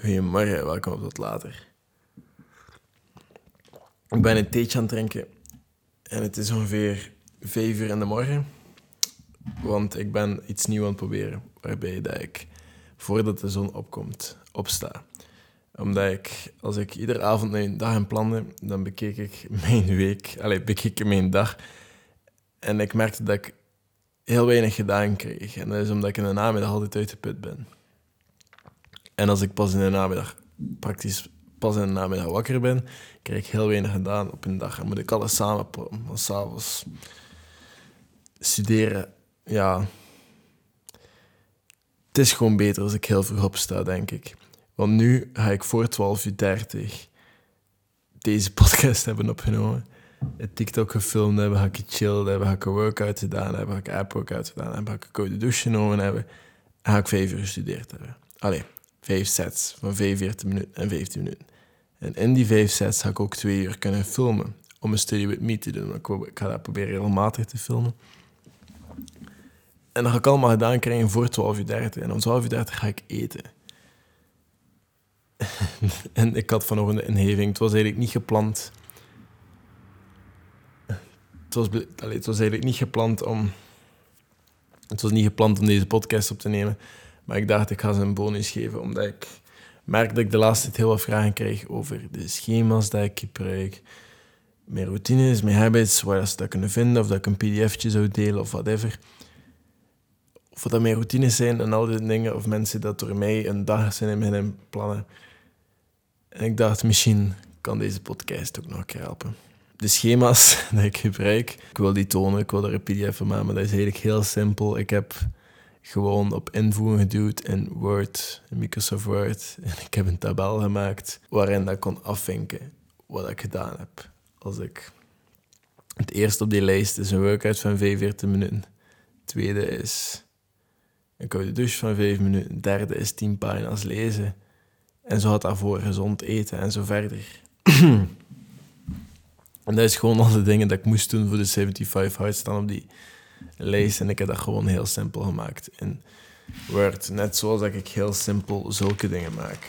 Goedemorgen, welkom op tot later. Ik ben een theetje aan het drinken en het is ongeveer vijf uur in de morgen. Want ik ben iets nieuws aan het proberen, waarbij dat ik voordat de zon opkomt, opsta. Omdat ik, als ik iedere avond mijn dag in plannen, dan bekeek ik mijn week, allez, bekeek ik mijn dag. En ik merkte dat ik heel weinig gedaan kreeg. En dat is omdat ik in de namiddag altijd uit de put ben. En als ik pas in de namiddag, praktisch pas in de namiddag wakker ben, krijg ik heel weinig gedaan op een dag. En moet ik alles samen Want s'avonds studeren, ja... Het is gewoon beter als ik heel vroeg opsta, denk ik. Want nu ga ik voor 12.30 uur deze podcast hebben opgenomen. Het TikTok gefilmd hebben, ga ik gechilled hebben, ga ik een workout gedaan hebben, ga ik app workout gedaan hebben, ga ik een koude douche genomen hebben. En ga ik vijf uur gestudeerd hebben. Allee, vijf sets van 45 minuten en 15 minuten. En in die vijf sets ga ik ook twee uur kunnen filmen om een study with me te doen. Ik, ga dat proberen regelmatig te filmen. En dan ga ik allemaal gedaan krijgen voor 12.30 uur. En om 12.30 uur ga ik eten. en ik had vanochtend een inheving. Het was eigenlijk niet gepland. Het was, allez, het was eigenlijk niet gepland om... Het was niet gepland om deze podcast op te nemen. Maar ik dacht, ik ga ze een bonus geven, omdat ik merk dat ik de laatste tijd heel wat vragen krijg over de schema's die ik gebruik, mijn routines, mijn habits, waar ze dat kunnen vinden, of dat ik een pdfje zou delen of whatever. Of dat mijn routines zijn en al die dingen, of mensen dat door mij een dag zijn in mijn plannen. En ik dacht, misschien kan deze podcast ook nog helpen. De schema's die ik gebruik, ik wil die tonen, ik wil er een pdf van maken, maar dat is eigenlijk heel simpel. Ik heb gewoon op invoeren geduwd in Word, in Microsoft Word. En ik heb een tabel gemaakt waarin ik kon afvinken wat ik gedaan heb. Als ik... Het eerste op die lijst is een workout van 45 minuten. Het tweede is een koude douche van 5 minuten. Het derde is 10 pagina's lezen. En zo had daarvoor gezond eten en zo verder. en dat is gewoon al de dingen dat ik moest doen voor de 75 hard staan op die lijst. En ik heb dat gewoon heel simpel gemaakt in Word. Net zoals dat ik heel simpel zulke dingen maak.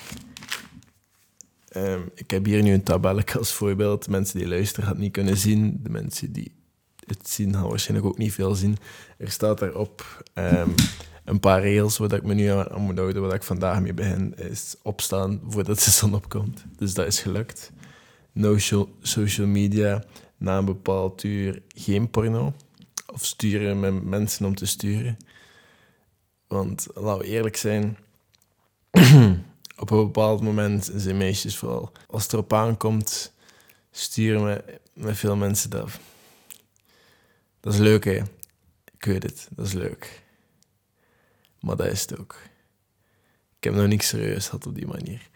Ehm, ik heb hier nu een tabelletje als voorbeeld. Mensen die luisteren gaan het niet kunnen zien. De mensen die het zien gaan waarschijnlijk ook niet veel zien. Er staat daarop um, een paar regels waar ik me nu aan moet houden. Waar ik vandaag mee begin, is opstaan voordat de zon opkomt. Dus dat is gelukt. No social media na een bepaald uur geen porno of sturen met mensen om te sturen. Want laten we eerlijk zijn, op een bepaald moment zijn meisjes vooral. Als het erop aankomt, sturen we met veel mensen dat. Dat is leuk, hè? Ik weet het, dat is leuk. Maar dat is het ook. Ik heb nog niks serieus gehad op die manier.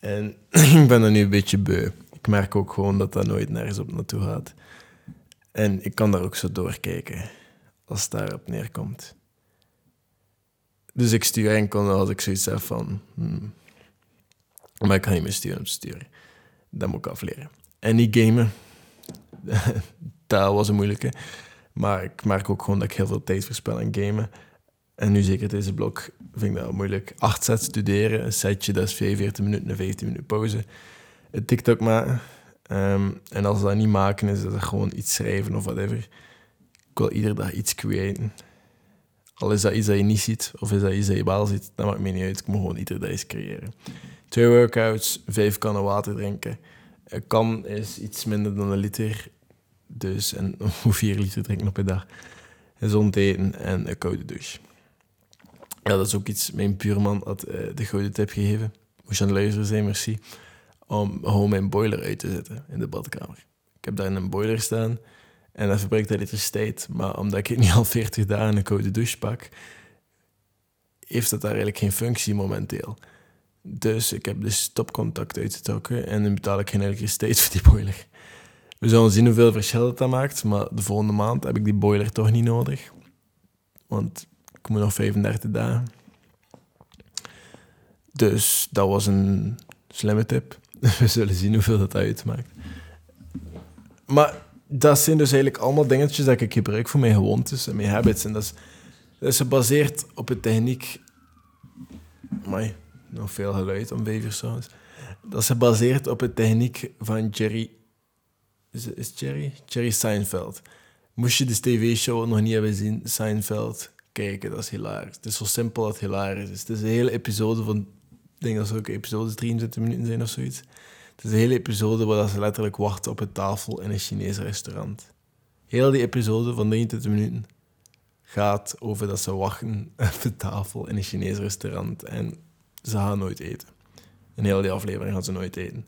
En ik ben er nu een beetje beu. Ik merk ook gewoon dat dat nooit nergens op naartoe gaat. En ik kan daar ook zo doorkijken als het daarop neerkomt. Dus ik stuur enkel als ik zoiets heb van... Hmm, maar ik kan niet meer sturen om te sturen. Dat moet ik afleren. En niet gamen. dat was een moeilijke. Maar ik merk ook gewoon dat ik heel veel tijd verspel aan gamen. En nu zeker deze blok vind ik dat moeilijk. Acht sets studeren, een setje dat is 45 minuten en 15 minuten pauze. TikTok maken Ehm, en als ze dat niet maken, is dat gewoon iets schrijven of whatever. Ik wil iedere dag iets creëren. Al is dat iets dat je niet ziet, of is dat iets dat je wel ziet, dat maakt me niet uit. Ik moet gewoon iedere dag iets creëren. Twee workouts, vijf kannen water drinken. Een kan is iets minder dan een liter. Dus, en hoe vier liter drinken op een dag. Gezond eten en een koude douche. Ja, dat is ook iets, mijn buurman had uh, de gouden tip gegeven. Moest je het luisteren zijn, merci om gewoon mijn boiler uit te zetten in de badkamer. Ik heb daar een boiler staan en dat verbruikt elektriciteit. Maar omdat ik niet al 40 dagen een koude douche pak, heeft dat daar eigenlijk geen functie momenteel. Dus ik heb de stopcontact uitgetrokken en dan betaal ik geen elektriciteit voor die boiler. We zullen zien hoeveel verschil dat maakt, maar de volgende maand heb ik die boiler toch niet nodig. Want ik moet nog 35 dagen. Dus dat was een slimme tip. We zullen zien hoeveel dat uitmaakt. Maar dat zijn dus eigenlijk allemaal dingetjes dat ik gebruik voor mijn gewoontes en mijn habits. En dat is, dat is gebaseerd op een techniek. Amai, nog veel geluid om vijf uur. Dat is gebaseerd op een techniek van Jerry... Is, is Jerry? Jerry Seinfeld. Moest je de tv-show nog niet hebben gezien, Seinfeld, kijken, dat is hilarisch. Het is zo simpel dat het hilarisch is. Het is een hele episode van... Ik denk dat zulke episodes 23 minuten zijn of zoiets. Het is een hele episode waar ze letterlijk wachten op een tafel in een Chinees restaurant. Heel die episode van 23 minuten gaat over dat ze wachten op de tafel in een Chinees restaurant en ze gaan nooit eten. In heel die aflevering gaan ze nooit eten.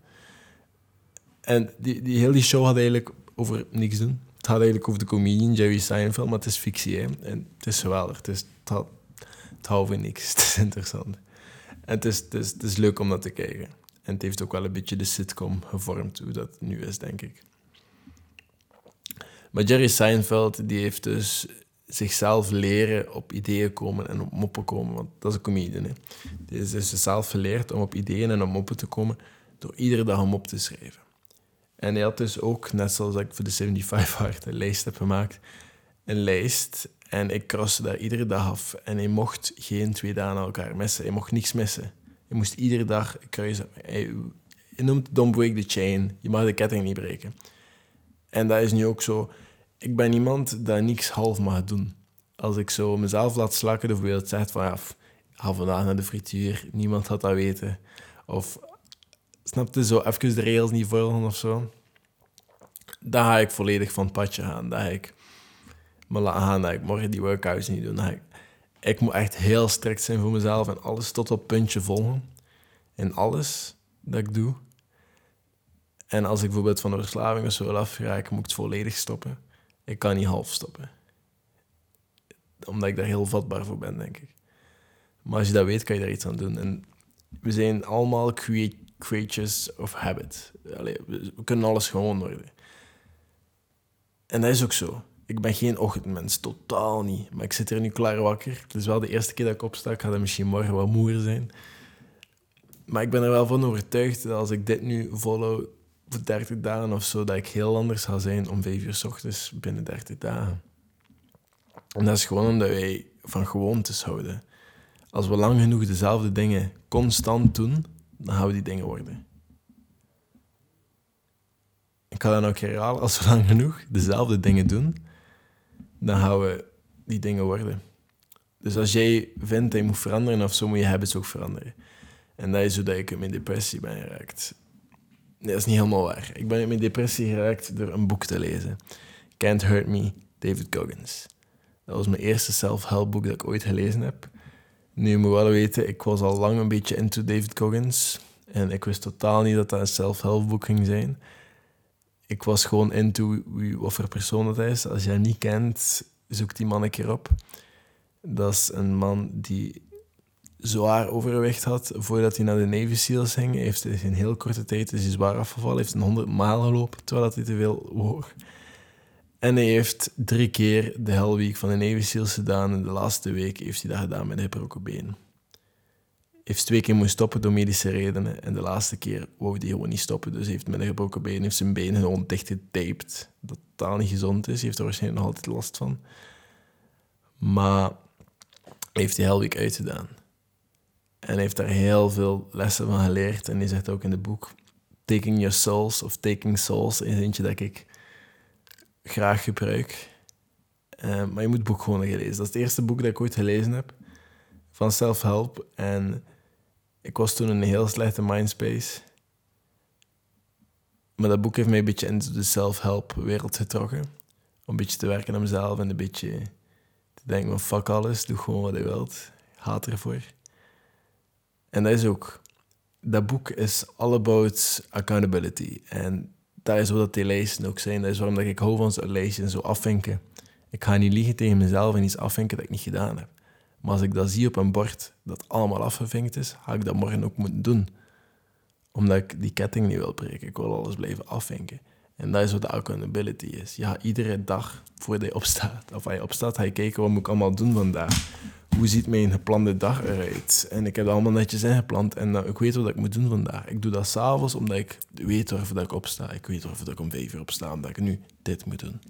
En die, die, heel die show had eigenlijk over niks doen. Het gaat eigenlijk over de comedian Jerry Seinfeld, maar het is fictie. Hè? En het is geweldig. Het, is, het, had, niks. Het is interessant. Het is, het, is, het is leuk om dat te kijken. En het heeft ook wel een beetje de sitcom gevormd, hoe dat nu is, denk ik. Maar Jerry Seinfeld, die heeft dus zichzelf leren op ideeën komen en op moppen komen. Want dat is een comedian. Hè. Die is dus zichzelf geleerd om op ideeën en op moppen te komen door iedere dag een mop te schrijven. En hij had dus ook, net zoals ik voor de 75 Hard een lijst heb gemaakt, een lijst. En ik croste daar iedere dag af. En hij mocht geen twee dagen elkaar missen. Hij mocht niks missen. Je moest iedere dag kruisen. Hij noemt don't break the chain. Je mag de ketting niet breken. En dat is nu ook zo. Ik ben iemand dat niks half mag doen. Als ik zo mezelf laat slakken, bijvoorbeeld zegt van ja, f- ga vandaag naar de frituur, niemand had dat weten. Of snapte zo even de rails niet volgen of zo. Dan ga ik volledig van het padje gaan. Dan ga ik me laten gaan dat ik morgen die workouts niet doe. Ik, ik moet echt heel strikt zijn voor mezelf en alles tot op puntje volgen. In alles dat ik doe. En als ik bijvoorbeeld van de verslaving of zo wil moet ik het volledig stoppen. Ik kan niet half stoppen. Omdat ik daar heel vatbaar voor ben, denk ik. Maar als je dat weet, kan je daar iets aan doen. En we zijn allemaal crea- creatures of habit. Allee, we, we kunnen alles gewoon worden. En dat is ook zo. Ik ben geen ochtendmens, totaal niet. Maar ik zit hier nu klaar wakker. Het is wel de eerste keer dat ik opsta. Ik ga er misschien morgen wat moeier zijn. Maar ik ben er wel van overtuigd dat als ik dit nu volhoud voor 30 dagen of zo, dat ik heel anders ga zijn om 5 uur s ochtends binnen 30 dagen. En dat is gewoon omdat wij van gewoontes houden. Als we lang genoeg dezelfde dingen constant doen, dan gaan we die dingen worden. Ik ga dat keer herhalen. Als we lang genoeg dezelfde dingen doen, dan gaan we die dingen worden. Dus als jij vindt dat je moet veranderen of zo, moet je habits ook veranderen. En dat is hoe ik in mijn depressie ben geraakt. Nee, dat is niet helemaal waar. Ik ben in mijn depressie geraakt door een boek te lezen. Can't Hurt Me, David Goggins. Dat was mijn eerste self-help boek dat ik ooit gelezen heb. Nu, je moet wel weten, ik was al lang een beetje into David Goggins. En ik wist totaal niet dat dat een self-help boek ging zijn. Ik was gewoon into wie, wat voor persoon dat is. Als je hem niet kent, zoek die man een keer op. Dat is een man die zwaar overgewicht had voordat hij naar de Navy ging. Heeft in heel korte tijd is hij zwaar afgevallen. Heeft een 100 mijl gelopen, terwijl hij te veel woog. En hij heeft drie keer de Hell Week van de Navy gedaan. En de laatste week heeft hij dat gedaan met een gebroken been. Hij heeft twee keer moeten stoppen door medische redenen. En de laatste keer wou hij gewoon niet stoppen. Dus hij heeft met een gebroken been heeft zijn been gewoon dichtgetaped. Dat totaal niet gezond is. Hij heeft er waarschijnlijk nog altijd last van. Maar hij heeft die Hell Week uitgedaan. En hij heeft daar heel veel lessen van geleerd. En hij zegt ook in het boek... Taking Your Souls of Taking Souls is eentje dat ik graag gebruik. Eh, maar je moet het boek gewoon lezen. Dat is het eerste boek dat ik ooit gelezen heb van self-help. En ik was toen in een heel slechte mindspace. Maar dat boek heeft mij een beetje into de self-help wereld getrokken. Om een beetje te werken aan mezelf en een beetje te denken van fuck alles, doe gewoon wat je wilt. Haat ervoor. En dat is ook... Dat boek is all about accountability. En dat is wat die lijsten ook zijn. Dat is waarom dat ik hou van zo'n lijstje en zo afvinken. Ik ga niet liegen tegen mezelf en iets afvinken dat ik niet gedaan heb. Maar als ik dat zie op een bord dat allemaal afgevinkt is, ga ik dat morgen ook moeten doen. Omdat ik die ketting niet wil breken. Ik wil alles blijven afvinken. En dat is wat de accountability is. Ja, iedere dag voordat je opstaat, of als je opstaat, ga je kijken wat moet ik allemaal doen vandaag. Hoe ziet mijn geplande dag eruit? En ik heb dat allemaal netjes ingepland en uh, ik weet wat ik moet doen vandaag. Ik doe dat s'avonds omdat ik weet waarvoor dat ik opsta. Ik weet waarvoor dat ik om vijf uur opsta, omdat ik nu dit moet doen.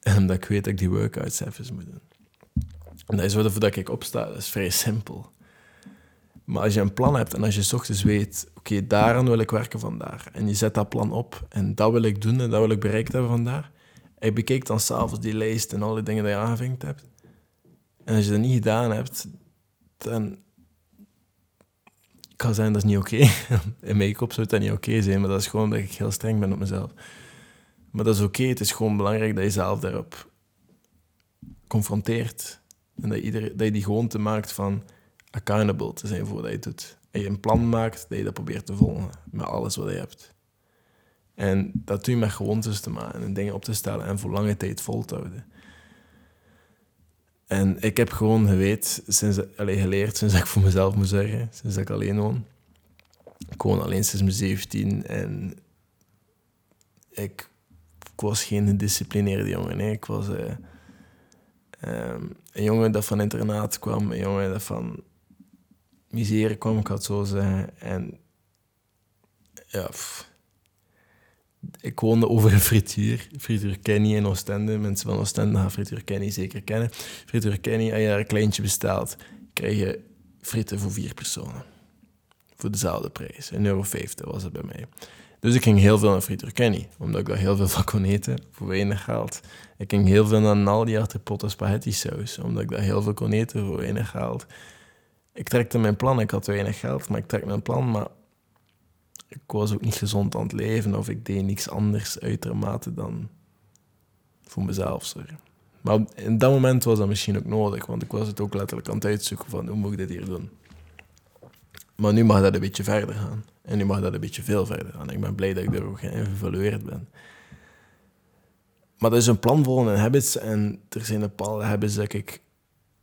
En omdat ik weet dat ik die workouts even moet doen. En dat is waarvoor dat ik opsta. Dat is vrij simpel. Maar als je een plan hebt en als je s ochtends weet, oké, daaraan wil ik werken vandaag. En je zet dat plan op en dat wil ik doen en dat wil ik bereikt hebben vandaag. En je bekijkt dan s'avonds die lijst en al die dingen die je aangevinkt hebt. En als je dat niet gedaan hebt, dan... Kan zeggen, dat is niet oké. In kop zou dat niet oké zijn, maar dat is gewoon dat ik heel streng ben op mezelf. Maar dat is oké, het is gewoon belangrijk dat je zelf daarop confronteert. En dat, iedereen, dat je die gewoonte maakt van accountable te zijn voor wat je doet. En je een plan maakt, dat je dat probeert te volgen met alles wat je hebt. En dat doe je met gewoontes te maken en dingen op te stellen en voor lange tijd vol te houden. En ik heb gewoon geweten, sinds, allez, geleerd sinds ik voor mezelf moet zeggen, sinds ik alleen woon. Ik woon alleen sinds mijn 17 en ik, was geen gedisciplineerde jongen. Nee. Ik was uh, um, een jongen dat van internaat kwam, een jongen dat van miserie kwam, ik had zo zeggen. En ja, ik woonde over een frituur, frituur Kenny in Oostende. Mensen van Oostende gaan frituur Kenny zeker kennen. Frituur Kenny, als je daar een kleintje bestelt, krijg je frieten voor vier personen. Voor dezelfde prijs. Een euro 50 was het bij mij. Dus ik ging heel veel naar Kenny, omdat ik daar heel veel van kon eten, voor weinig geld. Ik ging heel veel naar Naldi achter potten spaghetti saus, omdat ik daar heel veel kon eten voor weinig geld ik trekte mijn plan. Ik had weinig geld, maar ik trek mijn plan. Maar ik was ook niet gezond aan het leven of ik deed niks anders uitermate dan voor mezelf. Sorry. Maar in dat moment was dat misschien ook nodig, want ik was het ook letterlijk aan het uitzoeken van hoe moet ik dit hier doen. Maar nu mag dat een beetje verder gaan. En nu mag dat een beetje veel verder gaan. Ik ben blij dat ik er ook geëvalueerd ben. Maar dat is een plan volgen en habits. En er zijn bepaalde habits dat ik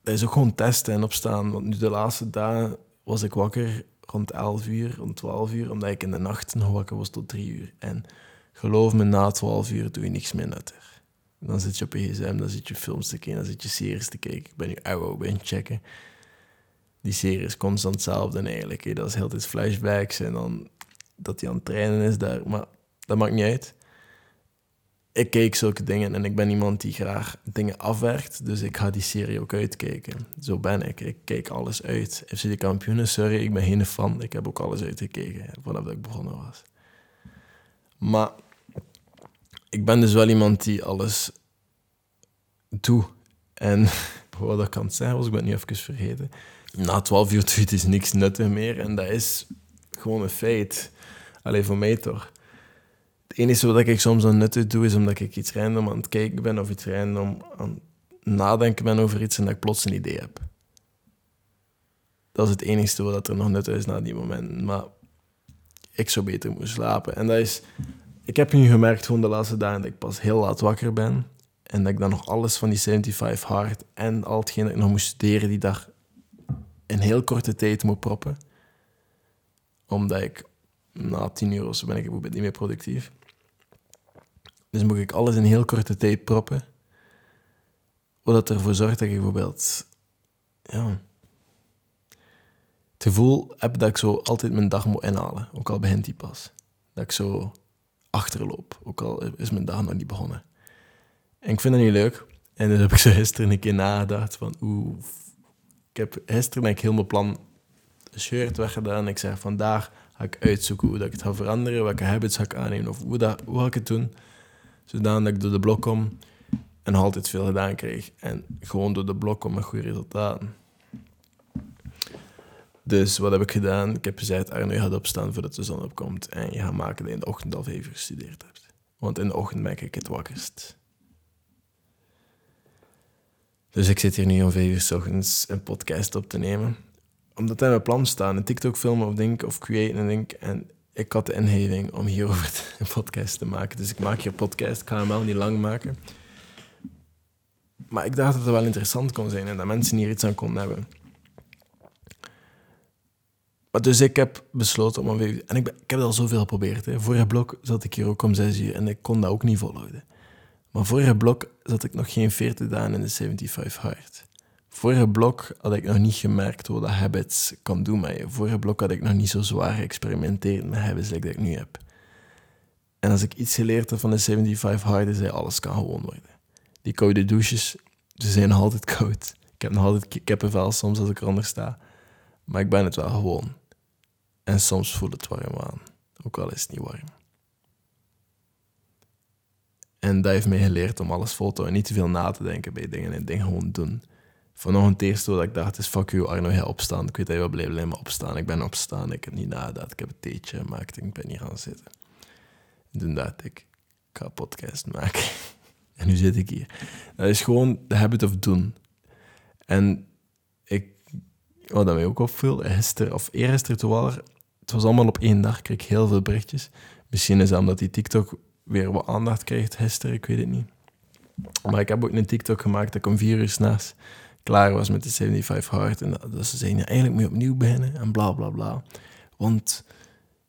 dat is ook gewoon testen en opstaan. Want nu de laatste dagen was ik wakker rond 11 uur, rond 12 uur, omdat ik in de nacht nog wakker was tot 3 uur. En geloof me, na 12 uur doe je niks meer nuttig. Dan zit je op je gsm, dan zit je films te kijken, dan zit je series te kijken. Ik ben nu oude ben checken. Die serie is constant hetzelfde eigenlijk. Dat is heel tijd flashbacks en dan dat hij aan het trainen is daar. Maar dat maakt niet uit ik kijk zulke dingen en ik ben iemand die graag dingen afwerkt. Dus ik ga die serie ook uitkijken. Zo ben ik. Ik kijk alles uit. FC de kampioenen, sorry, ik ben geen fan. Ik heb ook alles uitgekeken vanaf dat ik begonnen was. Maar ik ben dus wel iemand die alles doet. En wat ik kan zeggen was, ik ben nu even vergeten. Na 12 uur doe is niks nuttig meer. En dat is gewoon een feit. Alleen voor mij toch. Het enige wat ik soms aan nuttig doe, is omdat ik iets random aan het kijken ben of iets random aan het nadenken ben over iets en dat ik plots een idee heb. Dat is het enige wat er nog nuttig is na die moment. Maar ik zou beter moeten slapen. En dat is... Ik heb nu gemerkt gewoon de laatste dagen dat ik pas heel laat wakker ben. En dat ik dan nog alles van die 75 hard en al hetgeen dat ik nog moest studeren die dag in heel korte tijd moet proppen. Omdat ik na tien uur ben ik niet meer productief. Dus moet ik alles in heel korte tijd proppen. Wat ervoor zorgt dat ik bijvoorbeeld... Ja, het gevoel heb dat ik zo altijd mijn dag moet inhalen. Ook al begint die pas. Dat ik zo achterloop. Ook al is mijn dag nog niet begonnen. En ik vind dat niet leuk. En dus heb ik zo gisteren een keer nagedacht van... Oeh, ik heb gisteren heb ik heel mijn plan shirt weggedaan. Ik zeg, vandaag ga ik uitzoeken hoe dat ik het ga veranderen. Welke habits ga ik aannemen of hoe, dat, hoe ga ik het doen zodat ik door de blok kom en altijd veel gedaan krijg. En gewoon door de blok kom met goede resultaten. Dus wat heb ik gedaan? Ik heb gezegd, Arno, je gaat opstaan voordat de zon opkomt. En je gaat maken dat je in de ochtend al uur gestudeerd hebt. Want in de ochtend ben ik het wakkerst. Dus ik zit hier nu om vijf ochtends een podcast op te nemen. Omdat in mijn plan staat, een TikTok film of denk, of create en denk. En ik had de inheving om hierover een podcast te maken. Dus ik maak hier een podcast. Ik ga hem wel niet lang maken. Maar ik dacht dat het wel interessant kon zijn en dat mensen hier iets aan konden hebben. Maar dus ik heb besloten om een En ik, ik heb al zoveel geprobeerd. Hè. Vorige blok zat ik hier ook om zes uur en ik kon dat ook niet volhouden. Maar vorige blok zat ik nog geen 40 dagen in de 75 hard. Vorige blok had ik nog niet gemerkt wat dat habits kan doen met je. Vorige blok had ik nog niet zo zwaar geëxperimenteerd met habits like dat ik nu heb. En als ik iets geleerd heb van de 75 hard, is dat alles kan gewoon worden. Die koude douches, ze zijn nog altijd koud. Ik heb nog altijd kippenvel soms als ik eronder sta. Maar ik ben het wel gewoon. En soms voelt het warm aan, ook al is het niet warm. En dat heeft mij geleerd om alles vol te houden. Niet te veel na te denken bij dingen en dingen gewoon doen. Vanochtend het eerste dat ik dacht is, fuck you Arno, ga opstaan. Ik weet dat je wel blijft maar opstaan. Ik ben opstaan, ik heb niet nagedacht. Ik heb een theetje gemaakt en ik ben hier gaan zitten. En toen dacht ik, ik ga een podcast maken. en nu zit ik hier. Dat is gewoon de habit of doen. En ik, wat dat mij ook opviel, gisteren, of toevallig, het was allemaal op één dag, ik kreeg heel veel berichtjes. Misschien is dat omdat die TikTok weer wat aandacht krijgt gisteren, ik weet het niet. Maar ik heb ook een TikTok gemaakt dat ik om vier uur s'nachts klaar was met de 75 Hard. En dat, ze zeiden, ja, eigenlijk moet opnieuw beginnen en bla bla bla. Want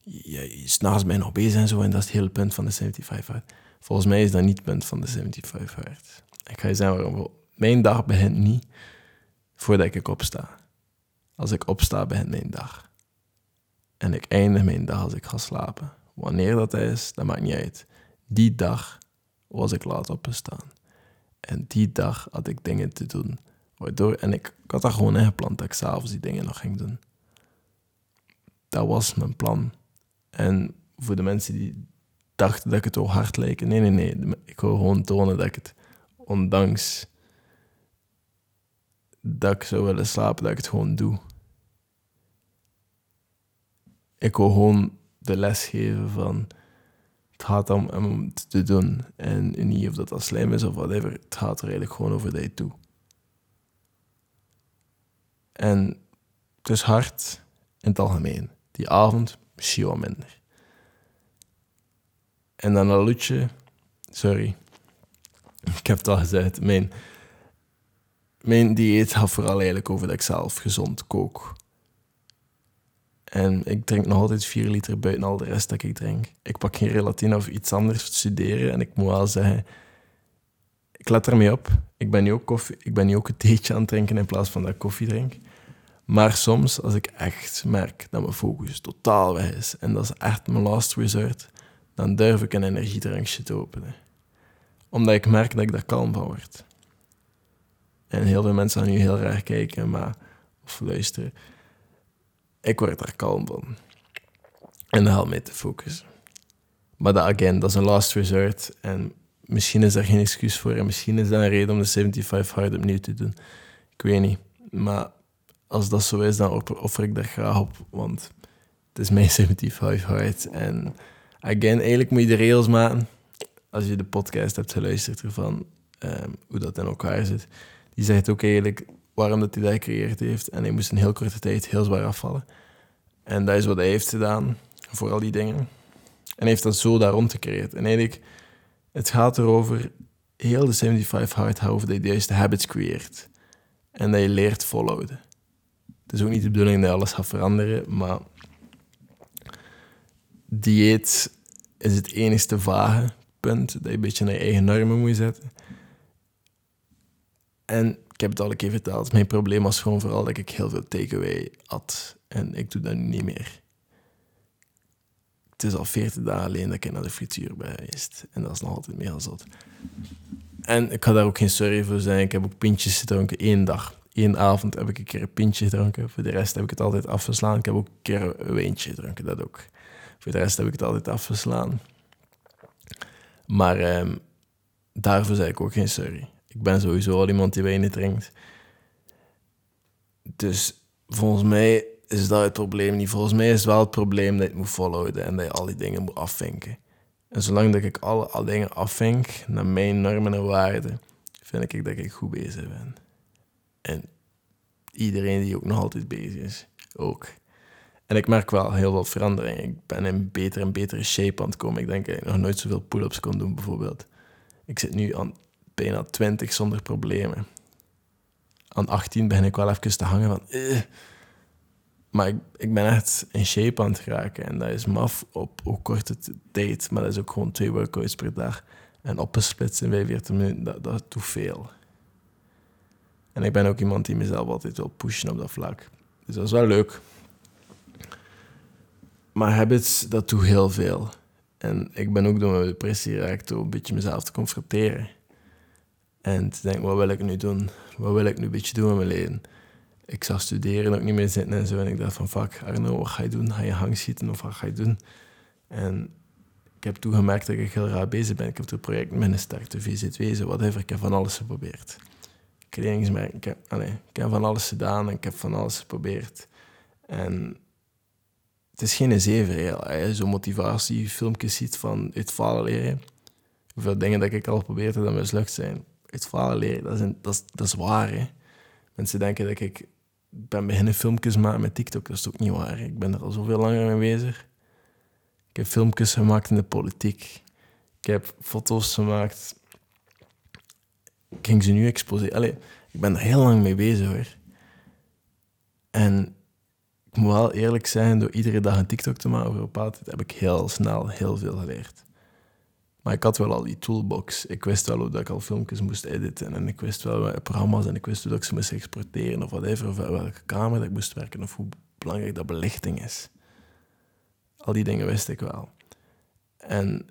je s'nachts ben je nog bezig en zo en dat is het hele punt van de 75 Hard. Volgens mij is dat niet het punt van de 75 Hard. Ik ga je zeggen waarom. Mijn dag begint niet voordat ik opsta. Als ik opsta, begint mijn dag. En ik eindig mijn dag als ik ga slapen. Wanneer dat is, dat maakt niet uit. Die dag was ik laat opgestaan. En die dag had ik dingen te doen. Waardoor, en ik, had dat gewoon ingepland dat ik s'avonds die dingen nog ging doen. Dat was mijn plan. En voor de mensen die dachten dat ik het zo hard leek, nee, nee, nee. Ik wil gewoon tonen dat ik het, ondanks dat ik zou willen slapen, dat ik het gewoon doe. Ik wil gewoon de les geven van het gaat om, het te doen. En niet of dat, dat slim is of whatever. Het gaat er eigenlijk gewoon over dat je doet. En het is hard in het algemeen. Die avond misschien wat minder. En dan een lutje. Sorry. Ik heb het al gezegd. Mijn, mijn dieet gaat vooral eigenlijk over dat ik zelf gezond kook. En ik drink nog altijd 4 liter buiten al de rest dat ik drink. Ik pak geen relatine of iets anders te studeren. En ik moet wel zeggen, ik let ermee op. Ik ben nu ook, koffie, ik ben nu ook een theetje aan het drinken in plaats van dat ik koffie drink. Maar soms, als ik echt merk dat mijn focus totaal weg is en dat is echt mijn last resort, dan durf ik een energiedrankje te openen. Omdat ik merk dat ik daar kalm van word. En heel veel mensen gaan nu heel raar kijken, maar, of luisteren. Ik word daar kalm van. En dat helpt mij te focussen. Maar dat, again, dat is een last resort. En misschien is daar geen excuus voor. En misschien is dat een reden om de 75 hard opnieuw te doen. Ik weet niet. Maar als dat zo is, dan offer ik daar graag op. Want het is mijn 75 hard. En again, eigenlijk moet je de rails maken. Als je de podcast hebt geluisterd ervan, um, hoe dat in elkaar zit. Die zegt ook eigenlijk waarom dat hij dat gecreëerd heeft. En hij moest in heel korte tijd heel zwaar afvallen. En dat is wat hij heeft gedaan voor al die dingen. En heeft dat zo daar rond gecreëerd. En eigenlijk, het gaat erover, heel de 75 hard over dat je de juiste habits creëert. En dat je leert volhouden. Het is ook niet de bedoeling dat je alles gaat veranderen, maar dieet is het enigste vage punt dat je een beetje naar je eigen normen moet zetten. En ik heb het al een keer verteld. Mijn probleem was gewoon vooral dat ik heel veel takeaway had. En ik doe dat nu niet meer. Het is al 40 dagen alleen dat ik naar de frituur ben geweest. En dat is nog altijd meer zot. En ik ga daar ook geen sorry voor zijn. Ik heb ook pintjes gedronken één dag. Eén avond heb ik een keer een pintje gedronken. Voor de rest heb ik het altijd afgeslaan. Ik heb ook een keer een wijntje gedronken, dat ook. Voor de rest heb ik het altijd afgeslaan. Maar um, daarvoor zei ik ook geen sorry. Ik ben sowieso al iemand die wijn drinkt. Dus volgens mij is dat het probleem niet. Volgens mij is het wel het probleem dat het moet volhouden en dat je al die dingen moet afvinken. En zolang dat ik alle, alle dingen afvink naar mijn normen en waarden, vind ik dat ik goed bezig ben. En iedereen die ook nog altijd bezig is, ook. En ik merk wel heel veel verandering. Ik ben in betere en betere shape aan het komen. Ik denk dat ik nog nooit zoveel pull-ups kon doen, bijvoorbeeld. Ik zit nu aan bijna 20 zonder problemen. Aan 18 begin ik wel even te hangen van... Eh. Maar ik, ben echt in shape aan het geraken. En dat is maf op, op korte tijd. Maar dat is ook gewoon twee workouts per dag. En opgesplitst in 45 minuten, dat, dat doet veel. En ik ben ook iemand die mezelf altijd wil pushen op dat vlak. Dus dat is wel leuk. Maar habits, dat doet heel veel. En ik ben ook door mijn depressie geraakt door een beetje mezelf te confronteren. En te denken, wat wil ik nu doen? Wat wil ik nu een beetje doen in mijn leven? ik zag studeren ook niet meer zitten en zo. En ik dacht van, fuck, Arno, wat ga je doen? Ga je hangschieten of wat ga je doen? En ik heb toen gemerkt dat ik heel raar bezig ben. Ik heb het project Minister, de VZW, whatever. Ik heb van alles geprobeerd. Ik heb, allez, ik heb van alles gedaan en ik heb van alles geprobeerd. En het is geen zeven, Als je zo'n motivatiefilmpjes ziet van uit falen leren. Hoeveel dingen dat ik al geprobeerd heb dat mislukt zijn. Uit falen leren, dat is, dat dat waar. Mensen denken dat ik ben beginnen filmpjes maken met TikTok. Dat is ook niet waar. Ik ben er al zoveel langer mee bezig. Ik heb filmpjes gemaakt in de politiek. Ik heb foto's gemaakt. Ik ging ze nu exposeren. Allee, ik ben er heel lang mee bezig hoor. En ik moet wel eerlijk zijn, door iedere dag een TikTok te maken over een heb ik heel snel heel veel geleerd. Maar ik had wel al die toolbox. Ik wist wel hoe dat ik al filmpjes moest editen. En ik wist wel welke programma's en ik wist hoe dat ik ze moest exporteren of whatever. Of welke camera dat ik moest werken of hoe belangrijk dat belichting is. Al die dingen wist ik wel. En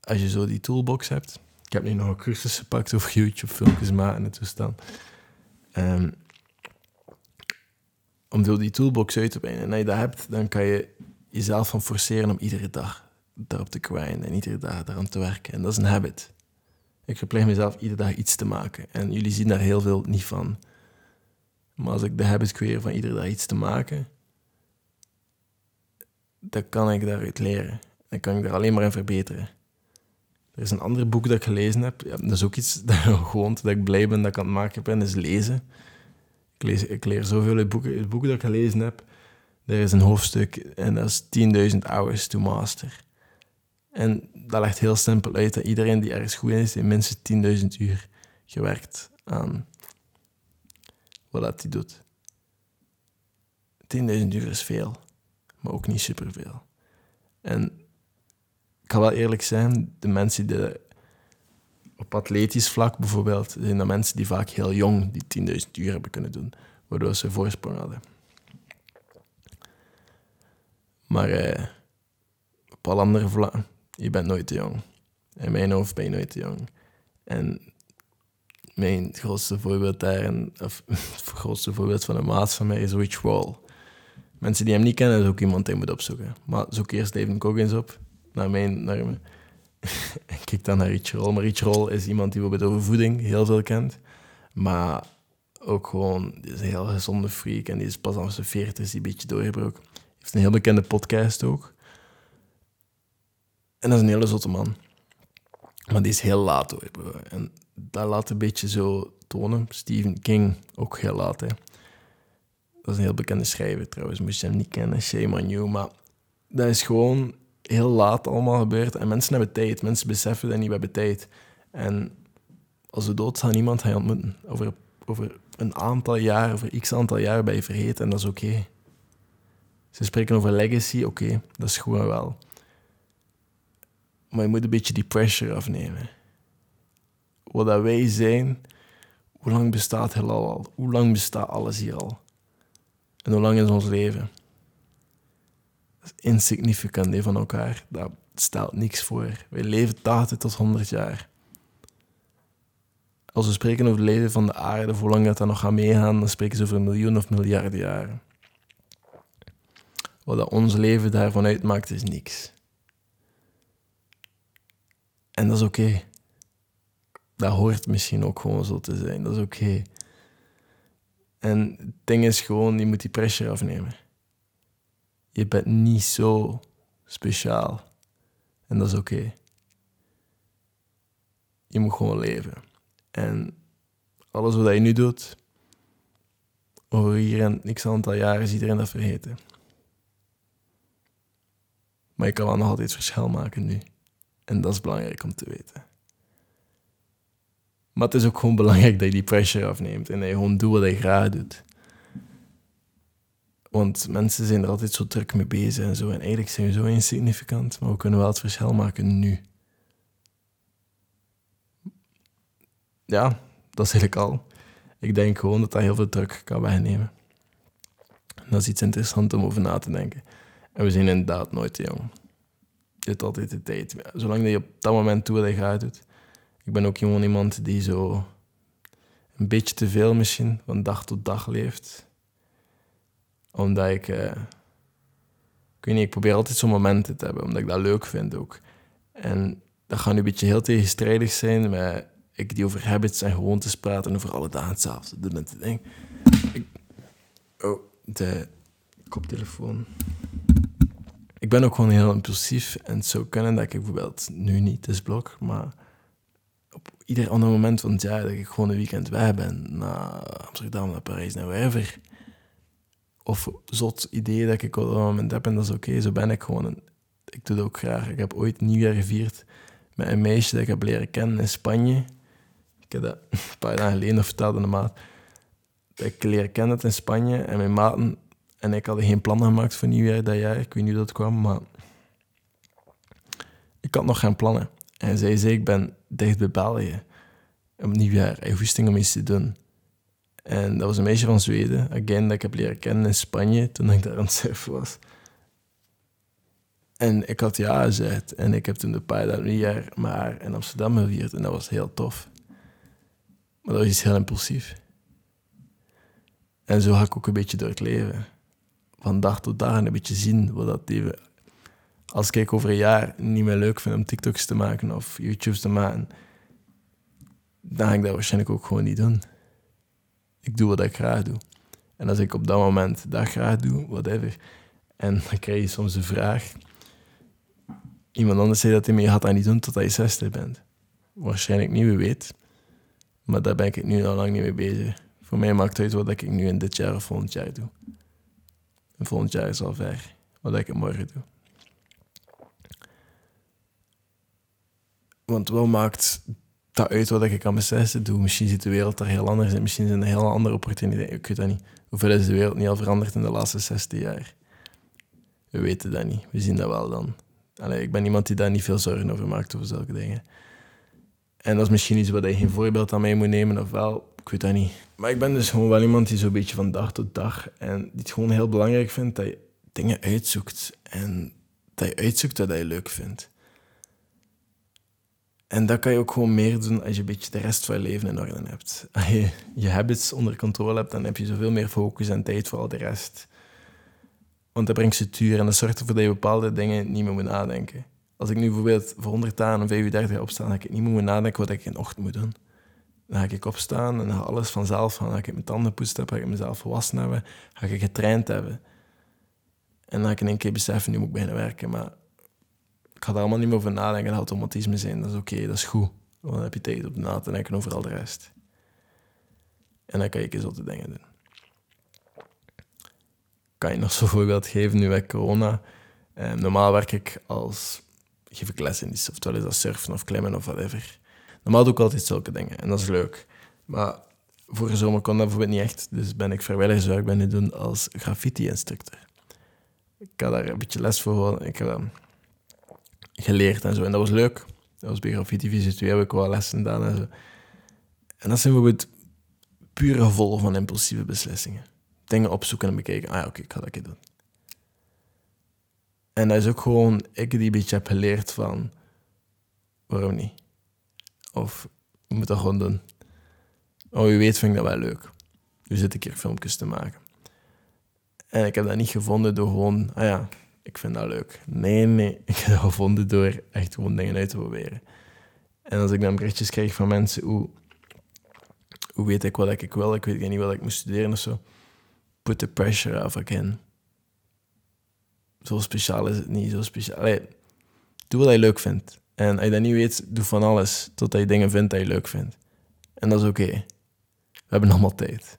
als je zo die toolbox hebt... Ik heb nu nog een cursus gepakt over YouTube filmpjes maken en toestand. Um, om zo die toolbox uit te brengen. En als je dat hebt, dan kan je jezelf van forceren om iedere dag daarop te kwijnen en iedere dag daaraan te werken. En dat is een habit. Ik verplicht mezelf iedere dag iets te maken. En jullie zien daar heel veel niet van. Maar als ik de habit creëer van iedere dag iets te maken, dan kan ik daaruit leren. Dan kan ik daar alleen maar in verbeteren. Er is een ander boek dat ik gelezen heb. Ja, dat is ook iets dat, gewoon, dat ik blij ben dat ik aan het maken ben, is lezen. Ik, lees, ik leer zoveel uit boeken. Het boek dat ik gelezen heb, er is een hoofdstuk en dat is 10.000 hours to master. En dat legt heel simpel uit dat iedereen die ergens goed is, in minstens 10.000 uur gewerkt aan wat hij doet. 10.000 uur is veel, maar ook niet superveel. En ik ga wel eerlijk zijn, de mensen die op atletisch vlak bijvoorbeeld, zijn dat mensen die vaak heel jong die 10.000 uur hebben kunnen doen, waardoor ze voorsprong hadden. Maar eh, op alle andere vlakken je bent nooit te jong. In mijn hoofd ben je nooit te jong. En mijn grootste voorbeeld daarin, of het grootste voorbeeld van een maat van mij is Rich Roll. Mensen die hem niet kennen, is ook iemand die moet opzoeken. Maar zoek eerst David Coggins op, naar mijn, naar me. en kijk dan naar Rich Roll. Maar Rich Roll is iemand die bijvoorbeeld over voeding heel veel kent. Maar ook gewoon, die is een heel gezonde freak en die is pas aan zijn veertig, die een beetje doorgebroken. heeft een heel bekende podcast ook. En dat is een hele zotte man. Maar die is heel laat hoor. En dat laat een beetje zo tonen. Stephen King, ook heel laat, hè. Dat is een heel bekende schrijver trouwens, moest je hem niet kennen, shame on you. Maar dat is gewoon heel laat allemaal gebeurd. En mensen hebben tijd, mensen beseffen dat niet, we hebben tijd. En als we dood gaan, niemand gaan ontmoeten. Over, over een aantal jaar, over x aantal jaar ben je vergeten en dat is oké. Ze spreken over legacy, oké, dat is gewoon wel. Maar je moet een beetje die pressure afnemen. Wat dat wij zijn, hoe lang bestaat het al? Hoe lang bestaat alles hier al? En hoe lang is ons leven? Dat is insignificant van elkaar. Dat stelt niks voor. Wij leven 80 tot 100 jaar. Als we spreken over het leven van de aarde, hoe lang dat, dat nog gaat meegaan, dan spreken ze over een miljoen of miljarden jaren. Wat dat ons leven daarvan uitmaakt, is niks. En dat is oké. Dat hoort misschien ook gewoon zo te zijn. Dat is oké. En het ding is gewoon, je moet die pressure afnemen. Je bent niet zo speciaal. En dat is oké. Je moet gewoon leven. En alles wat je nu doet, over hier en niks aantal jaren is iedereen dat vergeten. Maar je kan wel nog altijd verschil maken nu. En dat is belangrijk om te weten. Maar het is ook gewoon belangrijk dat je die pressure afneemt en dat je gewoon doet wat je graag doet. Want mensen zijn er altijd zo druk mee bezig en zo. En eigenlijk zijn we zo insignificant, maar we kunnen wel het verschil maken nu. Ja, dat is eigenlijk al. Ik denk gewoon dat dat heel veel druk kan wegnemen. dat is iets interessants om over na te denken. En we zijn inderdaad nooit te jong hebt altijd de tijd. Zolang je op dat moment doet wat je gaat doet. Ik ben ook gewoon iemand die zo een beetje te veel misschien van dag tot dag leeft. Omdat ik, uh, ik niet, ik probeer altijd zo'n momenten te hebben, omdat ik dat leuk vind ook. En dat gaat nu een beetje heel tegenstrijdig zijn met ik die over habits en gewoontes praat en over alle dagen hetzelfde met ding. Ik, oh, de koptelefoon. Ik ben ook gewoon heel impulsief en het zou kunnen dat ik bijvoorbeeld nu niet, is blok, maar op ieder ander moment van het jaar dat ik gewoon een weekend weg ben naar Amsterdam, naar Parijs, naar wherever. Of zot idee dat ik op dat moment heb en dat is oké, zo ben ik gewoon. ik doe het ook graag. Ik heb ooit nieuwjaar gevierd met een meisje dat ik heb leren kennen in Spanje. Ik heb dat een paar dagen geleden verteld in de maat. Dat ik leren kennen in Spanje en mijn maten en ik hadden geen plannen gemaakt voor nieuwjaar dat jaar. Ik weet niet hoe dat kwam, maar ik had nog geen plannen. En zij zei, ik ben dicht bij België. Om nieuwjaar, hij hoeft om iets te doen. En dat was een meisje van Zweden, again, dat ik heb leren kennen in Spanje, toen ik daar aan het surfen was. En ik had ja gezegd. En ik heb toen een paar dagen nieuwjaar maar in Amsterdam gevierd. En dat was heel tof. Maar dat was iets heel impulsief. En zo ga ik ook een beetje door het leven. Van dag tot dag een beetje zien wat dat even als ik over een jaar niet meer leuk vind om TikToks te maken of YouTube's te maken, dan ga ik dat waarschijnlijk ook gewoon niet doen. Ik doe wat ik graag doe. En als ik op dat moment dat graag doe, whatever, en dan krijg je soms de vraag, iemand anders zei dat hij me gaat dat niet doen totdat je 60 bent. Waarschijnlijk niet, wie weet. Maar daar ben ik nu al lang niet mee bezig. Voor mij maakt het uit wat ik nu in dit jaar of volgend jaar doe. En volgend jaar is al ver, wat ik morgen doe. Want wat maakt dat uit wat ik aan mijn zesde doe? Misschien ziet de wereld er heel anders uit. Misschien zijn er heel andere opportuniteiten. Ik weet dat niet. Hoeveel is de wereld niet al veranderd in de laatste 60 jaar? We weten dat niet. We zien dat wel dan. Allee, ik ben iemand die daar niet veel zorgen over maakt, over zulke dingen. En dat is misschien iets wat je geen voorbeeld aan mij moet nemen, of wel. Ik weet dat niet. Maar ik ben dus gewoon wel iemand die zo'n beetje van dag tot dag... en die het gewoon heel belangrijk vindt dat je dingen uitzoekt. En dat je uitzoekt wat je leuk vindt. En dat kan je ook gewoon meer doen als je een beetje de rest van je leven in orde hebt. Als je je habits onder controle hebt, dan heb je zoveel meer focus en tijd voor al de rest. Want dat brengt structuur en dat zorgt ervoor dat je bepaalde dingen niet meer moet nadenken. Als ik nu bijvoorbeeld voor 100 dagen of 35 opstaan, dan ga ik niet meer nadenken wat ik in de ochtend moet doen. Dan ga ik opstaan en ga alles vanzelf gaan. Dan ga ik mijn tanden poetsen hebben, ga ik mezelf gewassen hebben, ga ik getraind hebben. En dan ga ik in één keer beseffen, nu moet ik beginnen werken. Maar ik ga daar allemaal niet meer over nadenken. Dat automatisme zijn. Dat is oké, dat is goed. Want dan heb je tijd om na te denken over al de rest. En dan kan je eens de dingen doen. Kan je nog zo'n voorbeeld geven nu bij corona? Eh, normaal werk ik als... Geef ik les in die oftewel is dat surfen of klimmen of whatever. Normaal doe ik altijd zulke dingen. En dat is leuk. Maar vorige zomer kon dat bijvoorbeeld niet echt. Dus ben ik vrijwilligerswerk ben nu doen als graffiti-instructor. Ik had daar een beetje les voor. Ik heb geleerd en zo. En dat was leuk. Dat was bij Graffiti Visie 2 heb ik wel lessen gedaan en zo. En dat zijn bijvoorbeeld pure gevolgen van impulsieve beslissingen. Dingen opzoeken en bekijken. Ah ja, oké, ik ga dat doen. En dat is ook gewoon ik die een beetje heb geleerd van... Waarom niet? Of, je moet dat gewoon doen. Oh, wie weet vind ik dat wel leuk. Nu zit ik hier filmpjes te maken. En ik heb dat niet gevonden door gewoon... Ah ja, ik vind dat leuk. Nee, nee, ik heb dat gevonden door echt gewoon dingen uit te proberen. En als ik dan berichtjes krijg van mensen, hoe, hoe weet ik wat ik wil, ik weet niet wat ik moet studeren of zo. Put the pressure off again. Zo speciaal is het niet, zo speciaal. Doe wat je leuk vindt. En als je dat niet weet, doe van alles totdat je dingen vindt dat je leuk vindt. En dat is oké. We hebben allemaal tijd.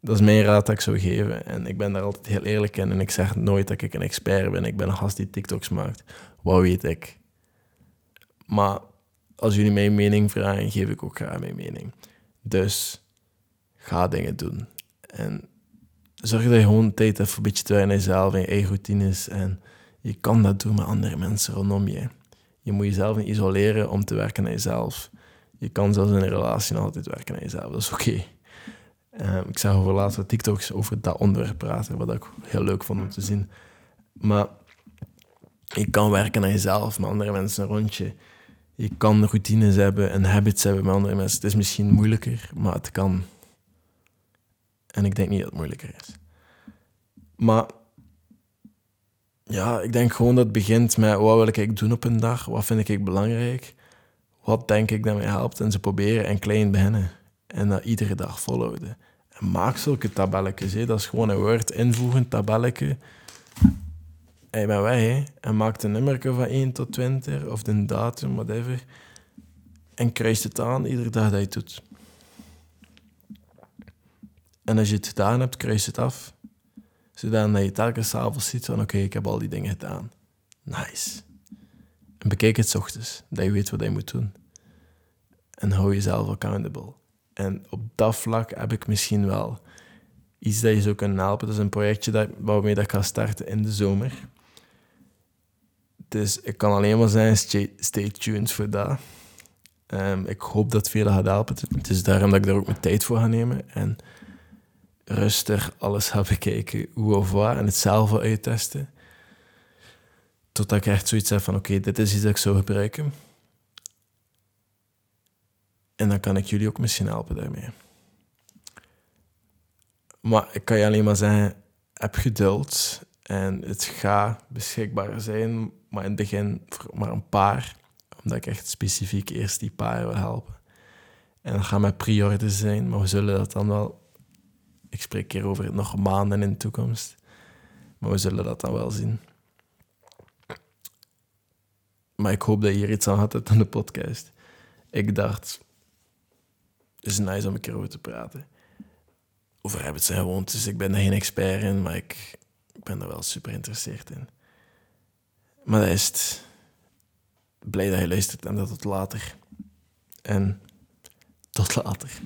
Dat is mijn raad dat ik zou geven. En ik ben daar altijd heel eerlijk in. En ik zeg nooit dat ik een expert ben. Ik ben een gast die TikToks maakt. Wat weet ik? Maar als jullie mijn mening vragen, geef ik ook graag mijn mening. Dus ga dingen doen. En zorg dat je gewoon tijd hebt voor een beetje te aan jezelf en je eigen routines. En je kan dat doen met andere mensen rondom je. Je moet jezelf niet isoleren om te werken aan jezelf. Je kan zelfs in een relatie nog altijd werken aan jezelf. Dat is oké. Uh, ik zag over laatst TikToks over dat onderwerp praten, wat ik heel leuk vond om te zien. Maar je kan werken aan jezelf, met andere mensen een rondje. Je kan routines hebben en habits hebben met andere mensen. Het is misschien moeilijker, maar het kan. En ik denk niet dat het moeilijker is. Maar ja, ik denk gewoon dat het begint met wat wil ik doen op een dag? Wat vind ik belangrijk? Wat denk ik dat mij helpt? En ze proberen en klein beginnen. En dat iedere dag volhouden. En maak zulke tabelletjes. Hè. Dat is gewoon een woord invoegen, tabelletje. En je bent weg. En maak een nummer van 1 tot 20 of de datum, whatever. En kruis het aan iedere dag dat je het doet. En als je het gedaan hebt, kruis het af. Zodat je telkens s'avonds ziet van oké, ik heb al die dingen gedaan. Nice. En bekijk het s ochtends, dat je weet wat je moet doen. En hou jezelf accountable. En op dat vlak heb ik misschien wel iets dat je zou kunnen helpen. Dat is een projectje dat, waarmee dat ik ga starten in de zomer. Dus ik kan alleen maar zeggen, stay tuned voor dat. Um, ik hoop dat veel gaat helpen. Het is daarom dat ik daar ook mijn tijd voor ga nemen. En rustig alles ga bekijken, hoe of waar. En het zelf uittesten. Totdat ik echt zoiets heb van, oké, dit is iets dat ik zou gebruiken. En dan kan ik jullie ook misschien helpen daarmee. Maar ik kan je alleen maar zeggen, heb geduld. En het gaat beschikbaar zijn, maar in het begin voor maar een paar. Omdat ik echt specifiek eerst die paar wil helpen. En dat gaat met prioriteiten zijn, maar we zullen dat dan wel... Ik spreek hier over nog maanden in de toekomst. Maar we zullen dat dan wel zien. Maar ik hoop dat je hier iets aan had aan de podcast. Ik dacht, het is nice om een keer over te praten. Over hebben zijn gewoontes. Dus ik ben er geen expert in, maar ik, ik ben er wel super geïnteresseerd in. Maar dat is. Blij dat je luistert en dat tot later. En tot later.